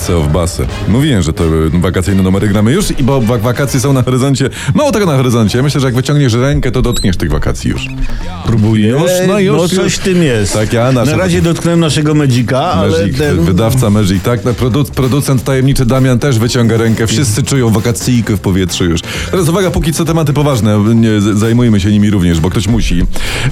co w basę? Mówiłem, że to y, wakacyjne numery gramy już i bo wak- wakacje są na horyzoncie. Mało tego na horyzoncie. Myślę, że jak wyciągniesz rękę, to dotkniesz tych wakacji już. Próbujesz? Już, no już, No coś już. w tym jest. Tak, ja Na razie dotknąłem naszego Magika, ale Magic, ten... wydawca Magic, tak? No, Produ producent tajemniczy Damian też wyciąga rękę. Wszyscy czują wakacyjkę w powietrzu już. Teraz uwaga, póki co tematy poważne. Nie, z- zajmujmy się nimi również, bo ktoś musi.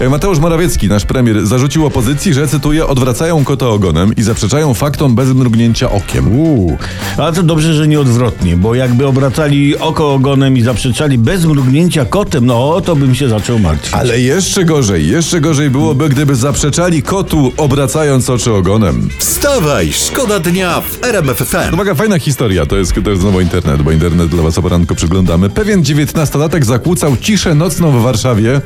E, Mateusz Morawiecki, nasz premier, zarzucił opozycji, że, cytuję, odwracają kota ogonem i zaprzeczają faktom bez mrugnięcia okiem. Uuu, ale to dobrze, że nie odwrotnie, bo jakby obracali oko ogonem i zaprzeczali bez mrugnięcia kotem, no to bym się zaczął martwić. Ale jeszcze gorzej, jeszcze gorzej byłoby, gdyby zaprzeczali kotu, obracając oczy ogonem. Wstawaj, szkoda dnia w RMF FM. Uwaga, fajna historia, to jest, to jest znowu internet, bo internet dla was o poranku przyglądamy. Pewien dziewiętnastolatek zakłócał ciszę nocną w Warszawie,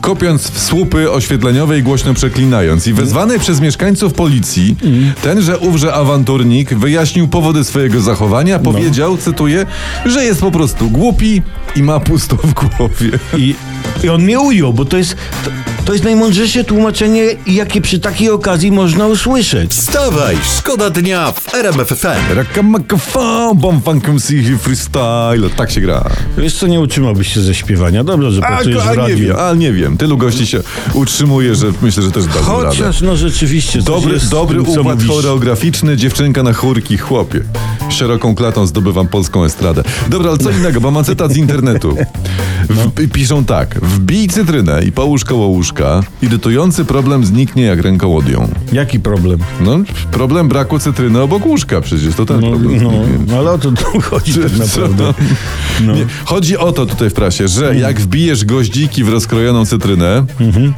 kopiąc w słupy oświetleniowe i głośno przeklinając. I wezwany przez mieszkańców policji, tenże ówże awanturnik wyjaśnił powody swojego zachowania, powiedział, cytuję, że jest po prostu głupi i ma pusto w głowie. I, I on mnie ujął, bo to jest, to, to jest najmądrzejsze tłumaczenie, jakie przy takiej okazji można usłyszeć. Wstawaj, szkoda dnia w RMF FM. Rakamakafam, bom funkum si freestyle. Tak się gra. Wiesz co, nie utrzymałbyś się ze śpiewania. Dobrze, że A, pracujesz w a nie radiu. wiem, a nie wiem. Tylu gości się utrzymuje, że myślę, że też da radę. Chociaż no rzeczywiście. Dobry, w dobry układ choreograficzny, dziewczynka na chórki, chłopie. Szeroką klatą zdobywam polską estradę. Dobra, ale co innego, bo mam cytat z internetu. W, Piszą tak. Wbij cytrynę i połóż koło łóżka. Irytujący problem zniknie jak ręką odjął. Jaki problem? No, problem braku cytryny obok łóżka przecież, to ten No, problem no, no ale o to tu chodzi tak naprawdę. No. Nie, chodzi o to tutaj w prasie, że jak wbijesz goździki w rozkrojoną cytrynę,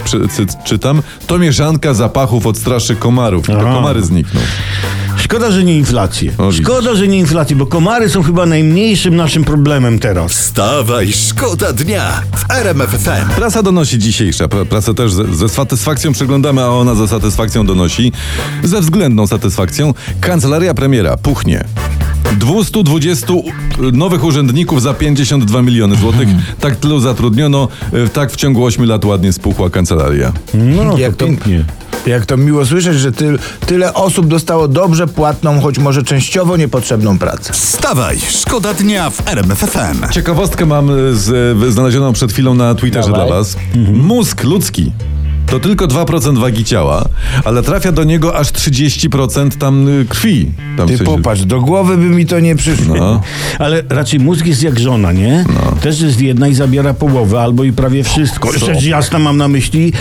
przy, cy, czytam, to mieszanka zapachów odstraszy komarów. i To Aha. komary znikną. Szkoda, że nie inflację. Szkoda, że nie inflację, bo komary są chyba najmniejszym naszym problemem teraz. Wstawaj, szkoda dnia w RMF FM. Prasa donosi dzisiejsza. pra- Prasa też ze, ze satysfakcją przeglądamy, a ona ze satysfakcją donosi. Ze względną satysfakcją. Kancelaria premiera puchnie. 220 nowych urzędników za 52 miliony złotych. Tak tylu zatrudniono, e, tak w ciągu 8 lat ładnie spuchła kancelaria. No, Jak to pięknie. Jak to miło słyszeć, że ty, tyle osób dostało dobrze płatną, choć może częściowo niepotrzebną pracę. Wstawaj, szkoda dnia w RMF FM. Ciekawostkę mam e, z, znalezioną przed chwilą na Twitterze Dawaj. dla was. Mózg ludzki to tylko 2% wagi ciała, ale trafia do niego aż 30% tam y, krwi. Tam w Ty sensie- popatrz, do głowy by mi to nie przyszło. No. Ale raczej mózg jest jak żona, nie? No. Też jest jedna i zabiera połowę, albo i prawie wszystko. Rzecz jasna mam na myśli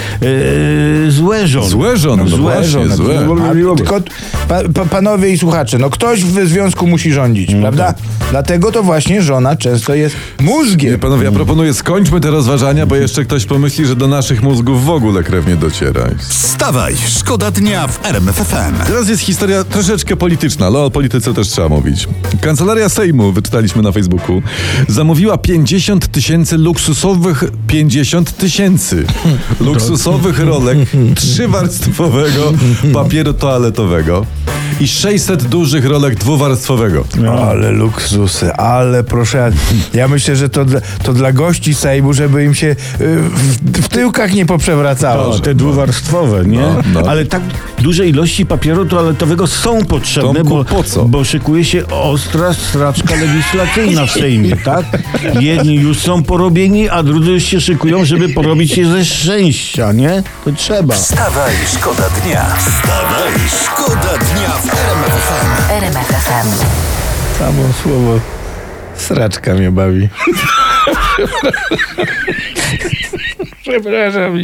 e, złe żony. Złe żony, no Złe właśnie, żony. złe. A, tylko, pa, pa, panowie i słuchacze, no ktoś w związku musi rządzić, prawda? Dlatego to właśnie żona często jest mózgiem. Nie, panowie, ja proponuję skończmy te rozważania, bo jeszcze ktoś pomyśli, że do naszych mózgów w ogóle krew nie dociera. Wstawaj, szkoda dnia w RMF FM. Teraz jest historia troszeczkę polityczna, ale o polityce też trzeba mówić. Kancelaria Sejmu, wyczytaliśmy na Facebooku, zamówiła 50 tysięcy luksusowych, 50 tysięcy luksusowych rolek trzywarstwowego papieru toaletowego i 600 dużych rolek dwuwarstwowego. Ale luksusy, ale proszę, ja myślę, że to dla, to dla gości Sejmu, żeby im się y, w, w tyłkach nie poprzewracało. O, te dwuwarstwowe, nie? No, no. Ale tak duże ilości papieru toaletowego są potrzebne, Tomku, bo, po co? bo szykuje się ostra straczka legislacyjna w Sejmie, tak? Jedni już są porobieni, a drudzy już się szykują, żeby porobić się ze szczęścia, nie? To trzeba. Wstawaj, szkoda dnia. Wstawaj, szkoda dnia w RMF FM. RMF FM. Samo słowo sraczka mnie bawi. Przepraszam.